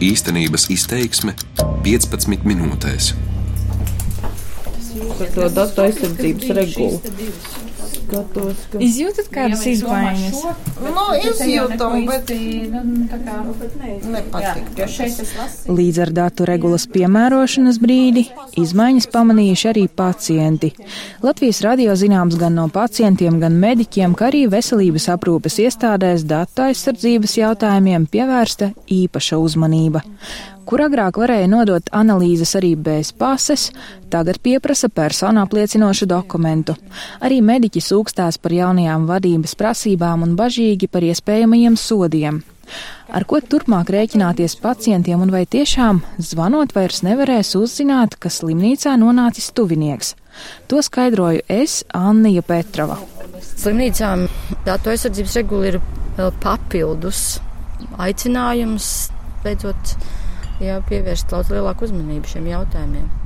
Īstenības izteiksme 15 minūtēs. Par to datu aizsardzības regulu skatos. Ka... Izjūtat kādas izmaiņas? Nu, izjūtam, bet nepatīk. Līdz ar datu regulas piemērošanas brīdi izmaiņas pamanījuši arī pacienti. Latvijas radio zināms gan no pacientiem, gan mediķiem, ka arī veselības aprūpes iestādēs datu aizsardzības jautājumiem pievērsta īpaša uzmanība kur agrāk varēja nodot analīzes arī bez pases, tagad pieprasa personu apliecinošu dokumentu. Arī mediķi sūkstās par jaunajām vadības prasībām un bažīgi par iespējamajiem sodiem. Ar ko turpmāk rēķināties pacientiem un vai tiešām zvanot vairs nevarēs uzzināt, ka slimnīcā nonācis tuvinieks? To skaidroju es, Annija Petrova. Slimnīcām datu aizsardzības regula ir papildus aicinājums beidzot jā, pievērst daudz lielāku uzmanību šiem jautājumiem.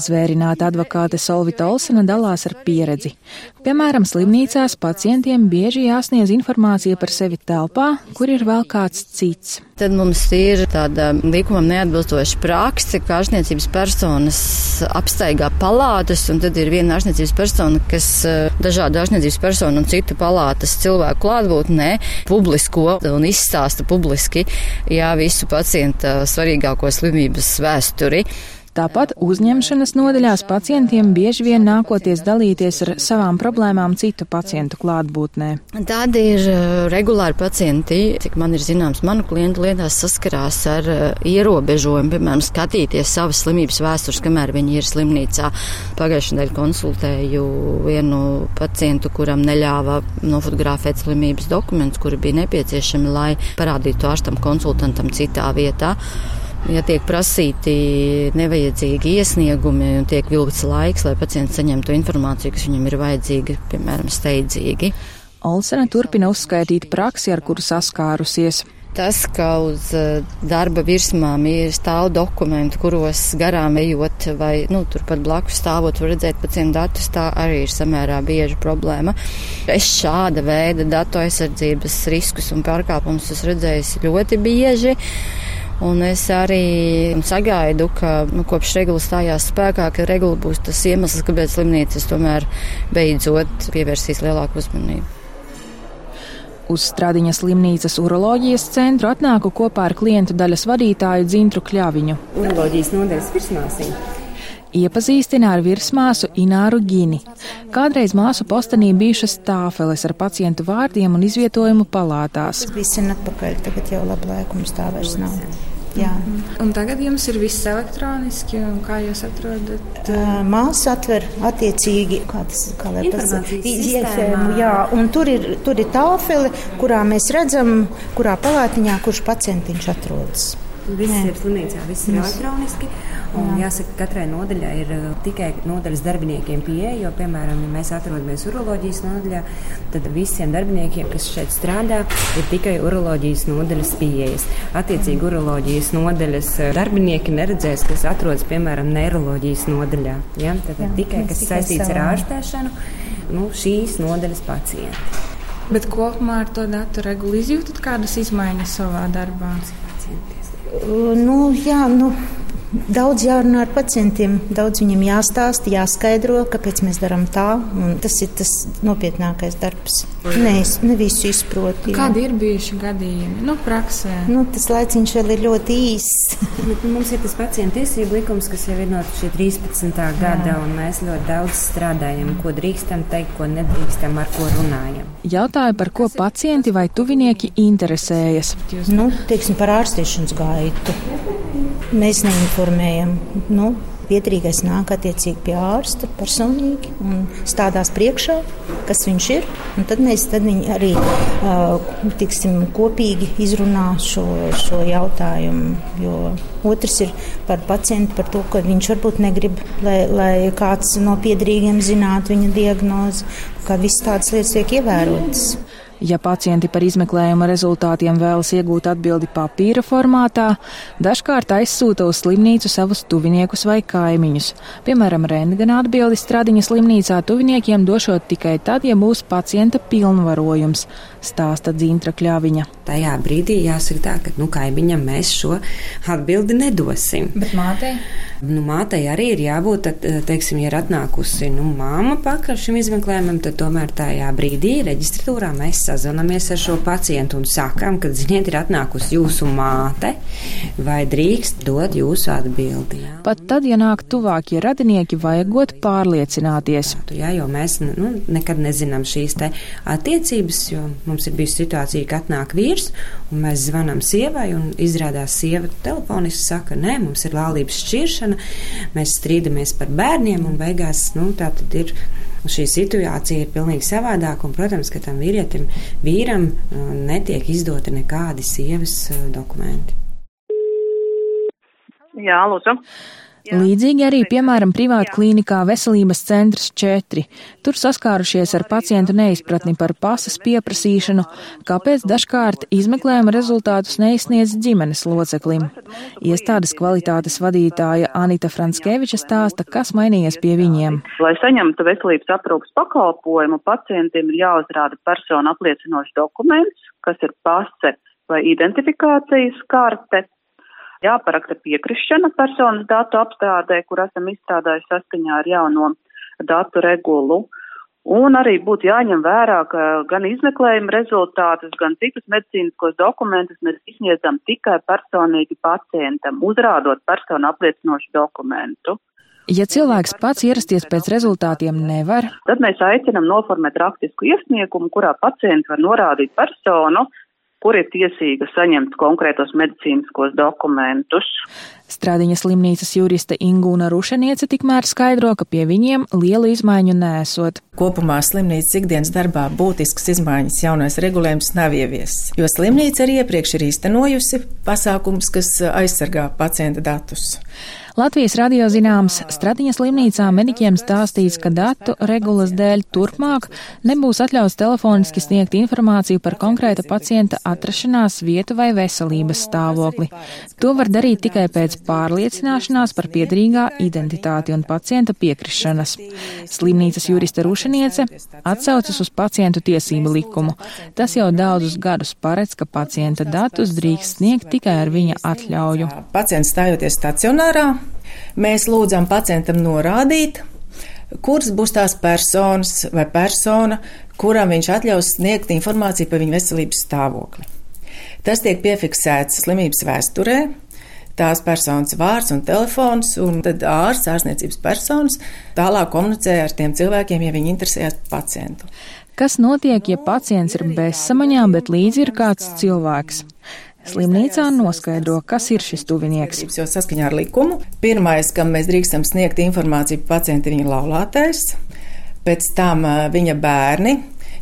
Zvērināta advokāte Solvita Olsena dalās ar pieredzi. Piemēram, slimnīcās pacientiem bieži jāsniedz informācija par sevi telpā, kur ir vēl kāds cits. Tad mums ir tāda likumam neatbilstoša prakse, ka ārstniecības personas apstaigā palātas, un tad ir viena ārstniecības persona, kas eh, dažādu ārstniecības personu un citu palātas cilvēku klātbūtnē publisko un izstāsta publiski, jā, visu pacienta svarīgāko slimības vēsturi. Tāpat uzņemšanas nodaļās pacientiem bieži vien nākoties dalīties ar savām problēmām citu pacientu klātbūtnē. Tādi ir uh, regulāri pacienti, cik man ir zināms, manu klientu lietās saskarās ar uh, ierobežojumu, piemēram, skatīties savas slimības vēstures, kamēr viņi ir slimnīcā. Pagājušajā nedēļā konsultēju vienu pacientu, kuram neļāva nofotografēt slimības dokumentus, kuri bija nepieciešami, lai parādītu ārstam konsultantam citā vietā ja tiek prasīti nevajadzīgi iesniegumi un tiek vilkts laiks, lai pacients saņemtu informāciju, kas viņam ir vajadzīga, piemēram, steidzīgi. Olsena turpina uzskaitīt praksi, ar kuru saskārusies. Tas, ka uz eh, darba virsmām ir stāv dokumenti, kuros garām ejot vai nu, turpat blakus stāvot, var redzēt pacientu datus, tā arī ir samērā bieža problēma. Es šāda veida datu aizsardzības riskus un pārkāpumus esmu redzējis ļoti bieži. Un es arī sagaidu, ka nu, kopš regula stājās spēkā, ka regula būs tas iemesls, kāpēc slimnīcas tomēr beidzot pievērsīs lielāku uzmanību. Uz Stradiņas slimnīcas uroloģijas centru atnāku kopā ar klientu daļas vadītāju Dzintru Kļaviņu. Uroloģijas nodeļas virsmāsīm. Iepazīstina ar virsmāsu Ināru Gini. Kādreiz māsu postenī bijušas tāfeles ar pacientu vārdiem un izvietojumu palātās. Tas bija sen atpakaļ, tagad jau labu laiku mums tā vairs nav. Jā. Un tagad jums ir viss elektroniski, un kā jūs atrodat? Māsa atver attiecīgi, kā tas, kā lai pasaka, jā, un tur ir, tur ir tāfeli, kurā mēs redzam, kurā palātiņā, kurš pacientiņš atrodas. Viss Nē. ir slimnīcā, viss ir elektroniski. Un jāsaka, katrai nodaļai ir uh, tikai nodaļas darbiniekiem pieeja, jo, piemēram, ja mēs atrodamies uroloģijas nodaļā, tad visiem darbiniekiem, kas šeit strādā, ir tikai uroloģijas nodaļas pieejas. Attiecīgi, uroloģijas nodaļas uh, darbinieki neredzēs, kas atrodas, piemēram, neiroloģijas nodaļā. Ja? Tad Jā, tikai kas saistīts ar ārstēšanu, nu, šīs nodaļas pacienti. Bet kopumā ar to datu regulu izjūtat kādas izmaiņas savā darbā? Nu, jā, nu, Daudz jārunā ar pacientiem, daudz viņiem jāstāsta, jāskaidro, kāpēc mēs darām tā. Tas ir tas nopietnākais darbs. Nē, es ne visu izprotu. Jā. Kādi ir bijuši gadījumi? Nu, praksē. Nu, tas laiciņš vēl ir ļoti īss. Mums ir tas pacientu tiesību likums, kas jau ir no 13. gada, un mēs ļoti daudz strādājam, ko drīkstam teikt, ko nedrīkstam, ar ko runājam. Jautāju, par ko pacienti vai tuvinieki interesējas. Nu, teiksim, par ārstēšanas gaitu. Mēs neinformējam. Nu, Pietrīgais nāk attiecīgi pie ārsta personīgi un stādās priekšā, kas viņš ir. Tad mēs tad arī tiksim, kopīgi izrunā šo, šo jautājumu. Jo otrs ir par pacientu, par to, ka viņš varbūt negrib, lai, lai kāds no piedrīgiem zinātu viņa diagnozi, kā visas tādas lietas tiek ievērotas. Ja pacienti par izmeklējuma rezultātiem vēlas iegūt atbildi papīra formātā, dažkārt aizsūta uz slimnīcu savus tuviniekus vai kaimiņus. Piemēram, rentgena atbildi Stradiņas slimnīcā tuviniekiem došot tikai tad, ja būs pacienta pilnvarojums. Stāsta Dzintra Kļaviņa. Tajā brīdī jāsaka tā, ka nu, kaimiņam mēs šo atbildi nedosim. Bet mātei? Nu, mātei arī ir jābūt, tad, teiksim, ja ir atnākusi nu, māma pakaļ šim izmeklējumam, tad tomēr tajā brīdī reģistratūrā mēs sazvanāmies ar šo pacientu un sakām, ka, ziniet, ir atnākusi jūsu māte, vai drīkst dot jūsu atbildi. Jā. Pat tad, ja nāk tuvākie radinieki, vajagot pārliecināties. Jā, jo mēs nu, nekad nezinām šīs attiecības, jo mums ir bijusi situācija, ka atnāk vīrs, un mēs zvanām sievai, un izrādās sieva telefoniski saka, nē, mums ir laulības šķiršana. Mēs strīdamies par bērniem, un beigās nu, tā tad ir. Šī situācija ir pilnīgi savādāka, un, protams, ka tam vīrietim, vīram uh, netiek izdoti nekādi sievas uh, dokumenti. Jā, lūdzu. Līdzīgi arī, piemēram, privāta klīnikā Veselības centrs 4. Tur saskārušies ar pacientu neizpratni par pasas pieprasīšanu, kāpēc dažkārt izmeklējuma rezultātus neizsniedz ģimenes loceklim. Iestādes kvalitātes vadītāja Anita Franskeviča stāsta, kas mainījies pie viņiem. Lai saņemtu veselības aprūpas pakalpojumu, pacientiem ir jāuzrāda personu apliecinošs dokuments, kas ir pase vai identifikācijas karte jāparaksta piekrišana personas datu apstrādē, kur esam izstrādājuši saskaņā ar jauno datu regulu. Un arī būtu jāņem vērā, ka gan izmeklējuma rezultātus, gan citus medicīniskos dokumentus mēs izsniedzam tikai personīgi pacientam, uzrādot personu apliecinošu dokumentu. Ja cilvēks pats ierasties pēc rezultātiem nevar, tad mēs aicinam noformēt rakstisku iesniegumu, kurā pacients var norādīt personu, kur ir tiesīga saņemt konkrētos medicīniskos dokumentus. Strādiņa slimnīcas juriste Ingūna Rušaniece tikmēr skaidro, ka pie viņiem lielu izmaiņu nesot. Kopumā slimnīcas ikdienas darbā būtisks izmaiņas jaunais regulējums nav ieviesis, jo slimnīca arī iepriekš ir īstenojusi pasākums, kas aizsargā pacienta datus. Latvijas radio zināms Stradiņas slimnīcā mediķiem stāstīts, ka datu regulas dēļ turpmāk nebūs atļauts telefoniski sniegt informāciju par konkrēta pacienta atrašanās vietu vai veselības stāvokli. To var darīt tikai pēc pārliecināšanās par piedrīgā identitāti un pacienta piekrišanas. Slimnīcas jurista Rušaniece atsaucas uz pacientu tiesību likumu. Tas jau daudzus gadus paredz, ka pacienta datus drīkst sniegt tikai ar viņa atļauju. Pacients stājoties stacionārā Mēs lūdzam pacientam norādīt, kuras būs tās personas vai persona, kuram viņš atļaus sniegt informāciju par viņa veselības stāvokli. Tas tiek piefiksēts slimības vēsturē, tās personas vārds un telefons, un tad ārsts, ārstniecības personas tālāk komunicē ar tiem cilvēkiem, ja viņi interesējas par pacientu. Kas notiek, ja pacients ir bezsamaņā, bet līdzi ir kāds cilvēks? Slimnīcā noskaidro, kas ir šis tuvinieks. Jo saskaņā ar likumu, pirmais, kam mēs drīkstam sniegt informāciju par pacientu, ir viņa laulātais, pēc tam viņa bērni.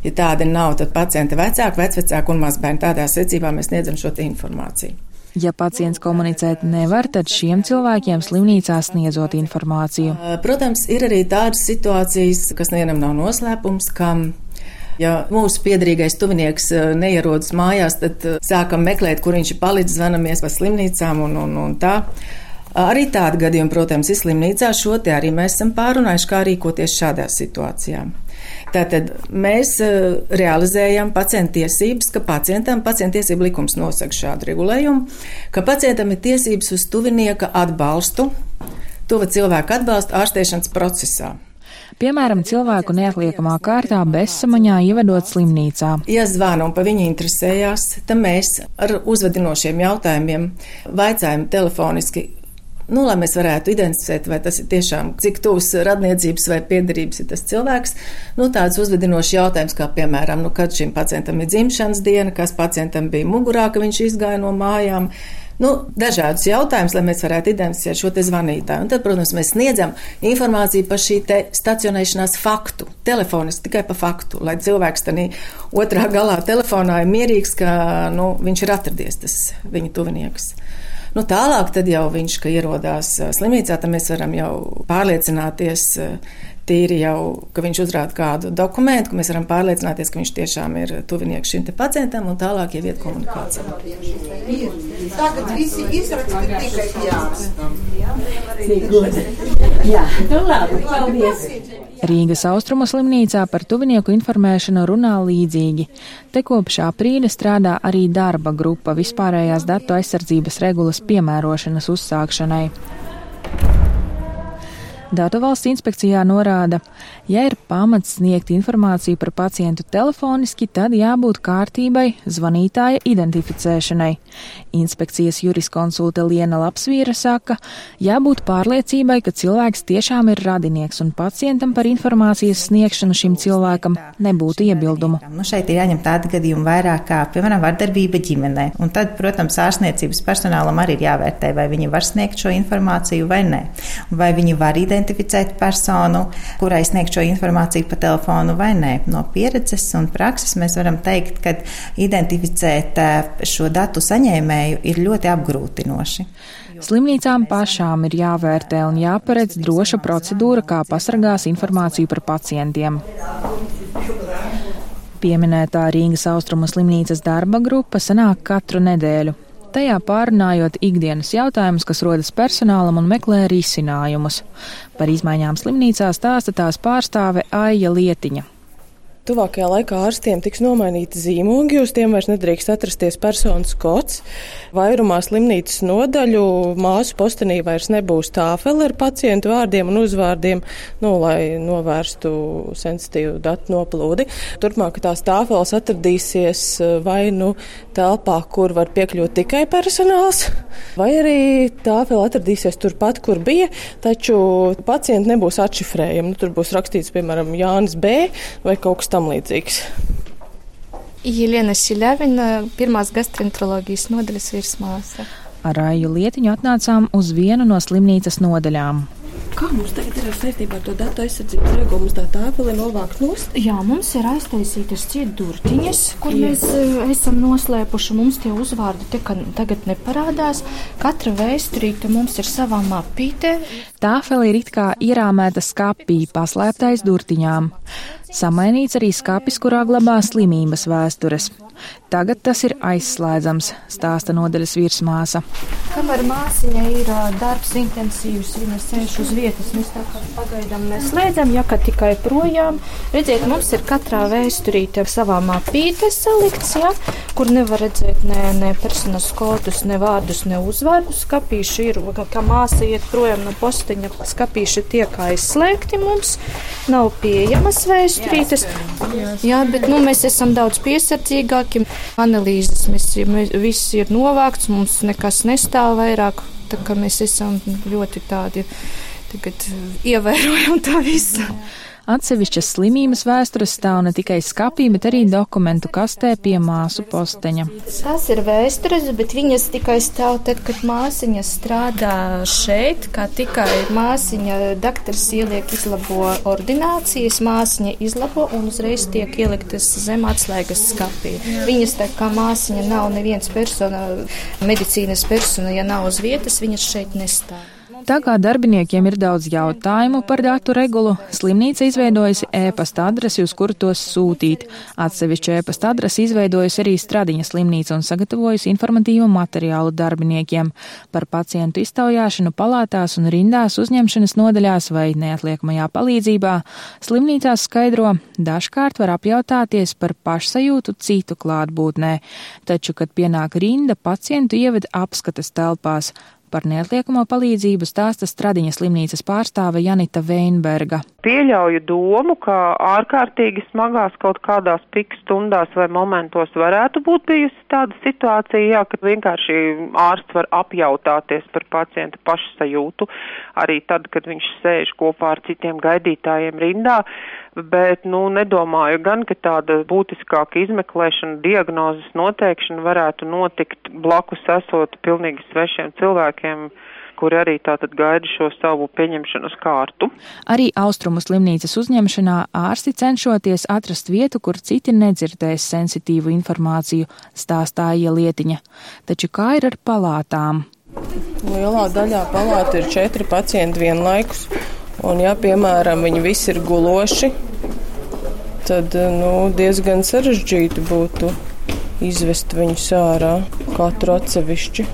Ja tāda nav, tad pacienta vecāki, vecvecāki un mazbērni tādā secībā mēs sniedzam šo informāciju. Ja pacients komunicēt nevar, tad šiem cilvēkiem slimnīcā sniedzot informāciju. Protams, ir arī tādas situācijas, kas nevienam nav noslēpums, kam Ja mūsu piedrīgais tuvinieks eh, neierodas mājās, tad eh, sākam meklēt, kur viņš ir palicis, zvanamies pa slimnīcām un, un, un tā. Arī tādi gadījumi, protams, ir slimnīcā. Šo te arī mēs esam pārunājuši, kā rīkoties šādā situācijā. Tātad mēs uh, realizējam pacienta tiesības, ka pacientam pacienta tiesību likums nosaka šādu regulējumu, ka pacientam ir tiesības uz tuvinieka atbalstu, tuva cilvēka atbalstu ārstēšanas procesā. Piemēram, cilvēku neatliekamā kārtā bezsamaņā ievedot slimnīcā. Ja zvana un pa viņu interesējās, tad mēs ar uzvedinošiem jautājumiem vaicājam telefoniski, nu, lai mēs varētu identificēt, vai tas ir tiešām cik tūs radniecības vai piedarības ir tas cilvēks. Nu, tāds uzvedinošs jautājums, kā piemēram, nu, kad šim pacientam ir dzimšanas diena, kas pacientam bija mugurā, ka viņš izgāja no mājām nu, dažādus jautājumus, lai mēs varētu identificēt šo zvanītāju. Un tad, protams, mēs sniedzam informāciju par šī stacionēšanās faktu, telefoniski tikai par faktu, lai cilvēks tādā otrā galā telefonā ir mierīgs, ka nu, viņš ir atradies, tas viņa tuvinieks. Nu, tālāk, tad jau viņš, ierodās slimnīcā, tad mēs varam jau pārliecināties, tīri jau, ka viņš uzrāda kādu dokumentu, ka mēs varam pārliecināties, ka viņš tiešām ir tuvinieks šim pacientam, un tālāk jau iet komunikācija. Tagad visi izraksti tikai jārakstam. Jā, nu labi, paldies. Rīgas austrumu slimnīcā par tuvinieku informēšanu runā līdzīgi. Te kopš aprīļa strādā arī darba grupa vispārējās datu aizsardzības regulas piemērošanas uzsākšanai. Datu valsts inspekcijā norāda, ja ir pamats sniegt informāciju par pacientu telefoniski, tad jābūt kārtībai zvanītāja identificēšanai. Inspekcijas juriskonsulte Liena Lapsvīra saka, jābūt pārliecībai, ka cilvēks tiešām ir radinieks un pacientam par informācijas sniegšanu šim cilvēkam nebūtu iebildumu. Nu, šeit ir jāņem tādi gadījumi vairāk kā, piemēram, vardarbība ģimenē. Un tad, protams, ārstniecības personālam arī ir jāvērtē, vai viņi var sniegt šo informāciju vai nē. Vai viņi var identificēt identificēt personu, kurai sniegt šo informāciju pa telefonu vai nē. No pieredzes un prakses mēs varam teikt, ka identificēt eh, šo datu saņēmēju ir ļoti apgrūtinoši. Slimnīcām pašām ir jāvērtē un jāparedz droša procedūra, kā pasargās informāciju par pacientiem. Pieminētā Rīgas austrumu slimnīcas darba grupa sanāk katru nedēļu. Tajā pārunājot ikdienas jautājumus, kas rodas personālam un meklē risinājumus. Par izmaiņām slimnīcā stāsta tās pārstāve Aija Lietiņa. Tuvākajā laikā ārstiem tiks nomainīti zīmogi, uz tiem vairs nedrīkst atrasties personas kods. Vairumā slimnīcas nodaļu māsu postenī vairs nebūs tāfeli ar pacientu vārdiem un uzvārdiem, nu, lai novērstu sensitīvu datu noplūdi. Turpmāk tās tāfeles atradīsies eh, vai nu telpā, kur var piekļūt tikai personāls, vai arī tāfeli atradīsies turpat, kur bija, taču pacienti nebūs atšifrējami. Nu, tur būs rakstīts, piemēram, Jānis B. vai kaut kas tam līdzīgs. Jelena Siļavina, pirmās gastroenteroloģijas nodaļas virsmāsa. Ar Rāju Lietiņu atnācām uz vienu no slimnīcas nodaļām. Kā mums tagad ir saistībā ar to datu aizsardzības regulu? Mums tā tāpeli novākt nost? Jā, mums ir aiztaisītas ciet durtiņas, kur Jā. mēs uh, esam noslēpuši. Mums tie uzvārdi te, tagad neparādās. Katra vēsturīte mums ir savā mapītē. Tāfeli ir it kā ierāmēta skapī, paslēptais durtiņām. Samainīts arī skapis, kurā glabā slimības vēstures. Tagad tas ir aizslēdzams, stāsta nodaļas virsmāsa. Kamēr māsiņai ir darbs intensīvs, viņa sēž uz vietas, mēs tā kā pagaidām neslēdzam, ja ka tikai projām. Redziet, mums ir katrā vēsturīte savā mapīte salikts, ja, kur nevar redzēt ne, ne personas kodus, ne vārdus, ne uzvārdus. Skapīši ir, kā māsa iet projām no postiņa, skapīši tiek aizslēgti mums, nav pieejamas vēsturītes. Jā, bet nu, mēs esam daudz piesardzīgāki. Analīzes mēs, mēs, viss ir novākts, mums nekas nestāv vairāk. Tā kā mēs esam ļoti tādi tagad ievērojam to visu. Jā. Atsevišķas slimības vēstures stāv ne tikai skapī, bet arī dokumentu kastē pie māsu posteņa. Tas ir vēstures, bet viņas tikai stāv tad, kad māsiņa strādā šeit, kā tikai māsiņa doktors ieliek izlabo ordinācijas, māsiņa izlabo un uzreiz tiek ieliktas zem atslēgas skapī. Viņas tā kā māsiņa nav neviens persona, medicīnas persona, ja nav uz vietas, viņas šeit nestāv. Tā kā darbiniekiem ir daudz jautājumu par datu regulu, slimnīca izveidojusi e-pasta adresi, uz kuru tos sūtīt. Atsevišķu e-pasta adresi izveidojusi arī Stradiņa slimnīca un sagatavojusi informatīvu materiālu darbiniekiem par pacientu iztaujāšanu palātās un rindās uzņemšanas nodaļās vai neatliekamajā palīdzībā. Slimnīcās skaidro, dažkārt var apjautāties par pašsajūtu citu klātbūtnē, taču, kad pienāk rinda, pacientu ieved apskates telpās. Par neatliekamo palīdzību stāsta Stradiņas slimnīcas pārstāve Janita Veinberga. Pieļauju domu, ka ārkārtīgi smagās kaut kādās pik stundās vai momentos varētu būt bijusi tāda situācija, jā, ka vienkārši ārsts var apjautāties par pacienta pašsajūtu, arī tad, kad viņš sēž kopā ar citiem gaidītājiem rindā bet, nu, nedomāju gan, ka tāda būtiskāka izmeklēšana, diagnozes noteikšana varētu notikt blakus esot pilnīgi svešiem cilvēkiem kuri arī tātad gaida šo savu pieņemšanas kārtu. Arī austrumu slimnīcas uzņemšanā ārsti cenšoties atrast vietu, kur citi nedzirdēs sensitīvu informāciju, stāstāja Lietiņa. Taču kā ir ar palātām? Lielā daļā palātu ir četri pacienti vienlaikus. Un, ja, piemēram, viņi visi ir guloši, tad nu, diezgan sarežģīti būtu izvest viņus ārā, katru atsevišķi.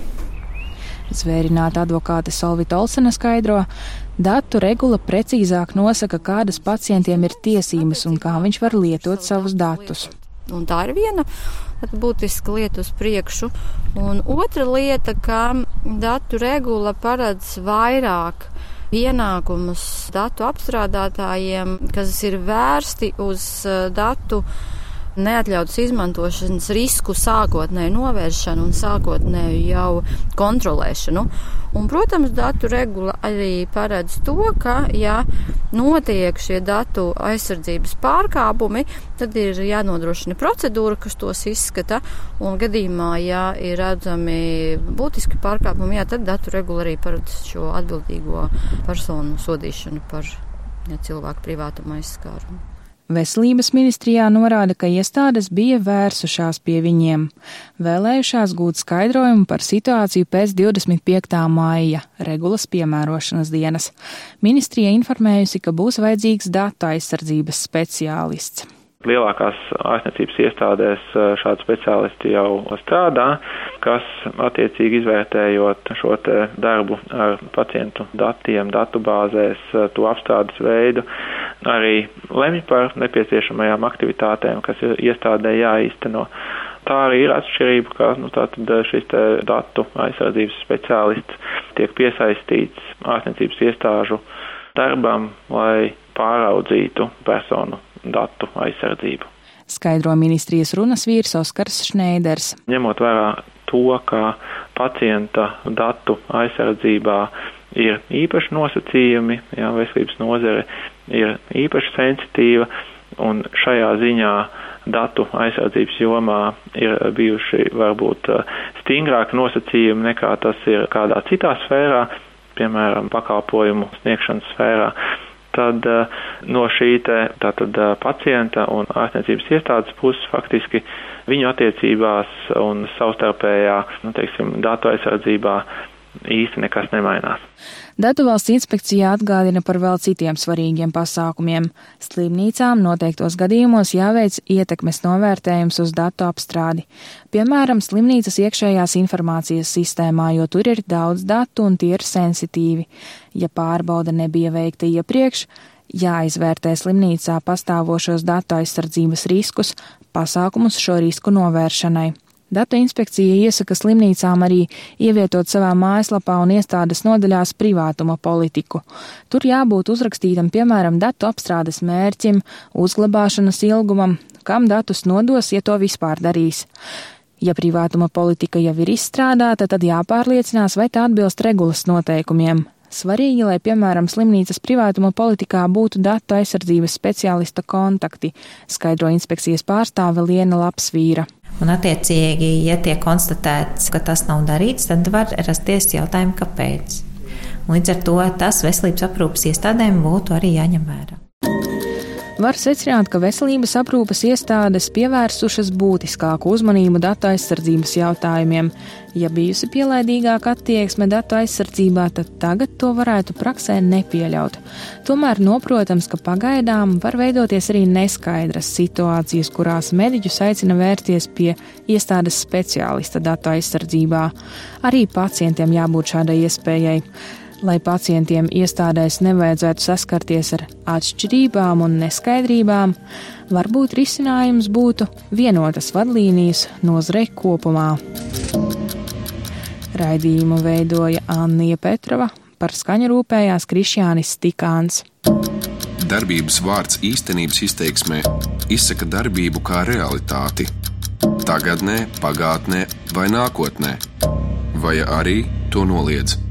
Zvērināta advokāte Solvita Olsena skaidro, datu regula precīzāk nosaka, kādas pacientiem ir tiesības un kā viņš var lietot savus datus. Un tā ir viena būtiska lieta uz priekšu. Un otra lieta, ka datu regula paredz vairāk pienākumus datu apstrādātājiem, kas ir vērsti uz eh, datu neatļautas izmantošanas risku sākotnēju novēršanu un sākotnēju jau kontrolēšanu. Un, protams, datu regula arī paredz to, ka, ja notiek šie datu aizsardzības pārkāpumi, tad ir jānodrošina procedūra, kas tos izskata, un gadījumā, ja ir redzami būtiski pārkāpumi, jā, tad datu regula arī paredz šo atbildīgo personu sodīšanu par ja, cilvēku privātumu aizskārumu. Veselības ministrijā norāda, ka iestādes bija vērsušās pie viņiem, vēlējušās gūt skaidrojumu par situāciju pēc 25. māja regulas piemērošanas dienas. Ministrija informējusi, ka būs vajadzīgs datu aizsardzības speciālists. Lielākās ārstniecības iestādēs eh, šādi speciālisti jau strādā, kas attiecīgi izvērtējot šo darbu ar pacientu datiem, datubāzēs, eh, to apstrādes veidu, arī lemj par nepieciešamajām aktivitātēm, kas ir iestādē jāīsteno. Tā arī ir atšķirība, ka nu, šis datu aizsardzības speciālists tiek piesaistīts ārstniecības iestāžu darbam, lai pāraudzītu personu datu aizsardzību. Skaidro ministrijas runas vīrs Oskars Šneiders. Ņemot vērā to, ka pacienta datu aizsardzībā ir īpaši nosacījumi, jā, veselības nozare ir īpaši sensitīva, un šajā ziņā datu aizsardzības jomā ir bijuši varbūt stingrāki nosacījumi nekā tas ir kādā citā sfērā, piemēram, pakalpojumu sniegšanas sfērā. Tad no šī te, tātad pacienta un ārstniecības iestādes puses faktiski viņu attiecībās un savstarpējā, nu, teiksim, datu aizsardzībā īsti nekas nemainās. Datu valsts inspekcijā atgādina par vēl citiem svarīgiem pasākumiem. Slimnīcām noteiktos gadījumos jāveic ietekmes novērtējums uz datu apstrādi. Piemēram, slimnīcas iekšējās informācijas sistēmā, jo tur ir daudz datu un tie ir sensitīvi. Ja pārbauda nebija veikta iepriekš, jāizvērtē slimnīcā pastāvošos datu aizsardzības riskus, pasākumus šo risku novēršanai. Datu inspekcija iesaka slimnīcām arī ievietot savā mājaslapā un iestādes nodaļās privātuma politiku. Tur jābūt uzrakstītam, piemēram, datu apstrādes mērķim, uzglabāšanas ilgumam, kam datus nodos, ja to vispār darīs. Ja privātuma politika jau ir izstrādāta, tad jāpārliecinās, vai tā atbilst regulas noteikumiem. Svarīgi, lai, piemēram, slimnīcas privātuma politikā būtu datu aizsardzības speciālista kontakti, skaidro inspekcijas pārstāve Liena Lapsvīra. Un, attiecīgi, ja tiek konstatēts, ka tas nav darīts, tad var rasties jautājumi, kāpēc. Līdz ar to tas veselības aprūpas iestādēm būtu arī jāņem vērā. Var secināt, ka veselības aprūpes iestādes pievērsušas būtiskāku uzmanību datu aizsardzības jautājumiem. Ja bijusi pielaidīgāka attieksme datu aizsardzībā, tad tagad to varētu praksē nepieļaut. Tomēr noprotams, ka pagaidām var veidoties arī neskaidras situācijas, kurās mediķus aicina vērsties pie iestādes speciālista datu aizsardzībā. Arī pacientiem jābūt šādai iespējai lai pacientiem iestādēs nevajadzētu saskarties ar atšķirībām un neskaidrībām, varbūt risinājums būtu vienotas vadlīnijas nozarei kopumā. Raidījumu veidoja Anija Petrova, par skaņu rūpējās Krišjānis Tikāns. Darbības vārds īstenības izteiksmē izsaka darbību kā realitāti - tagadnē, pagātnē vai nākotnē, vai arī to noliedz.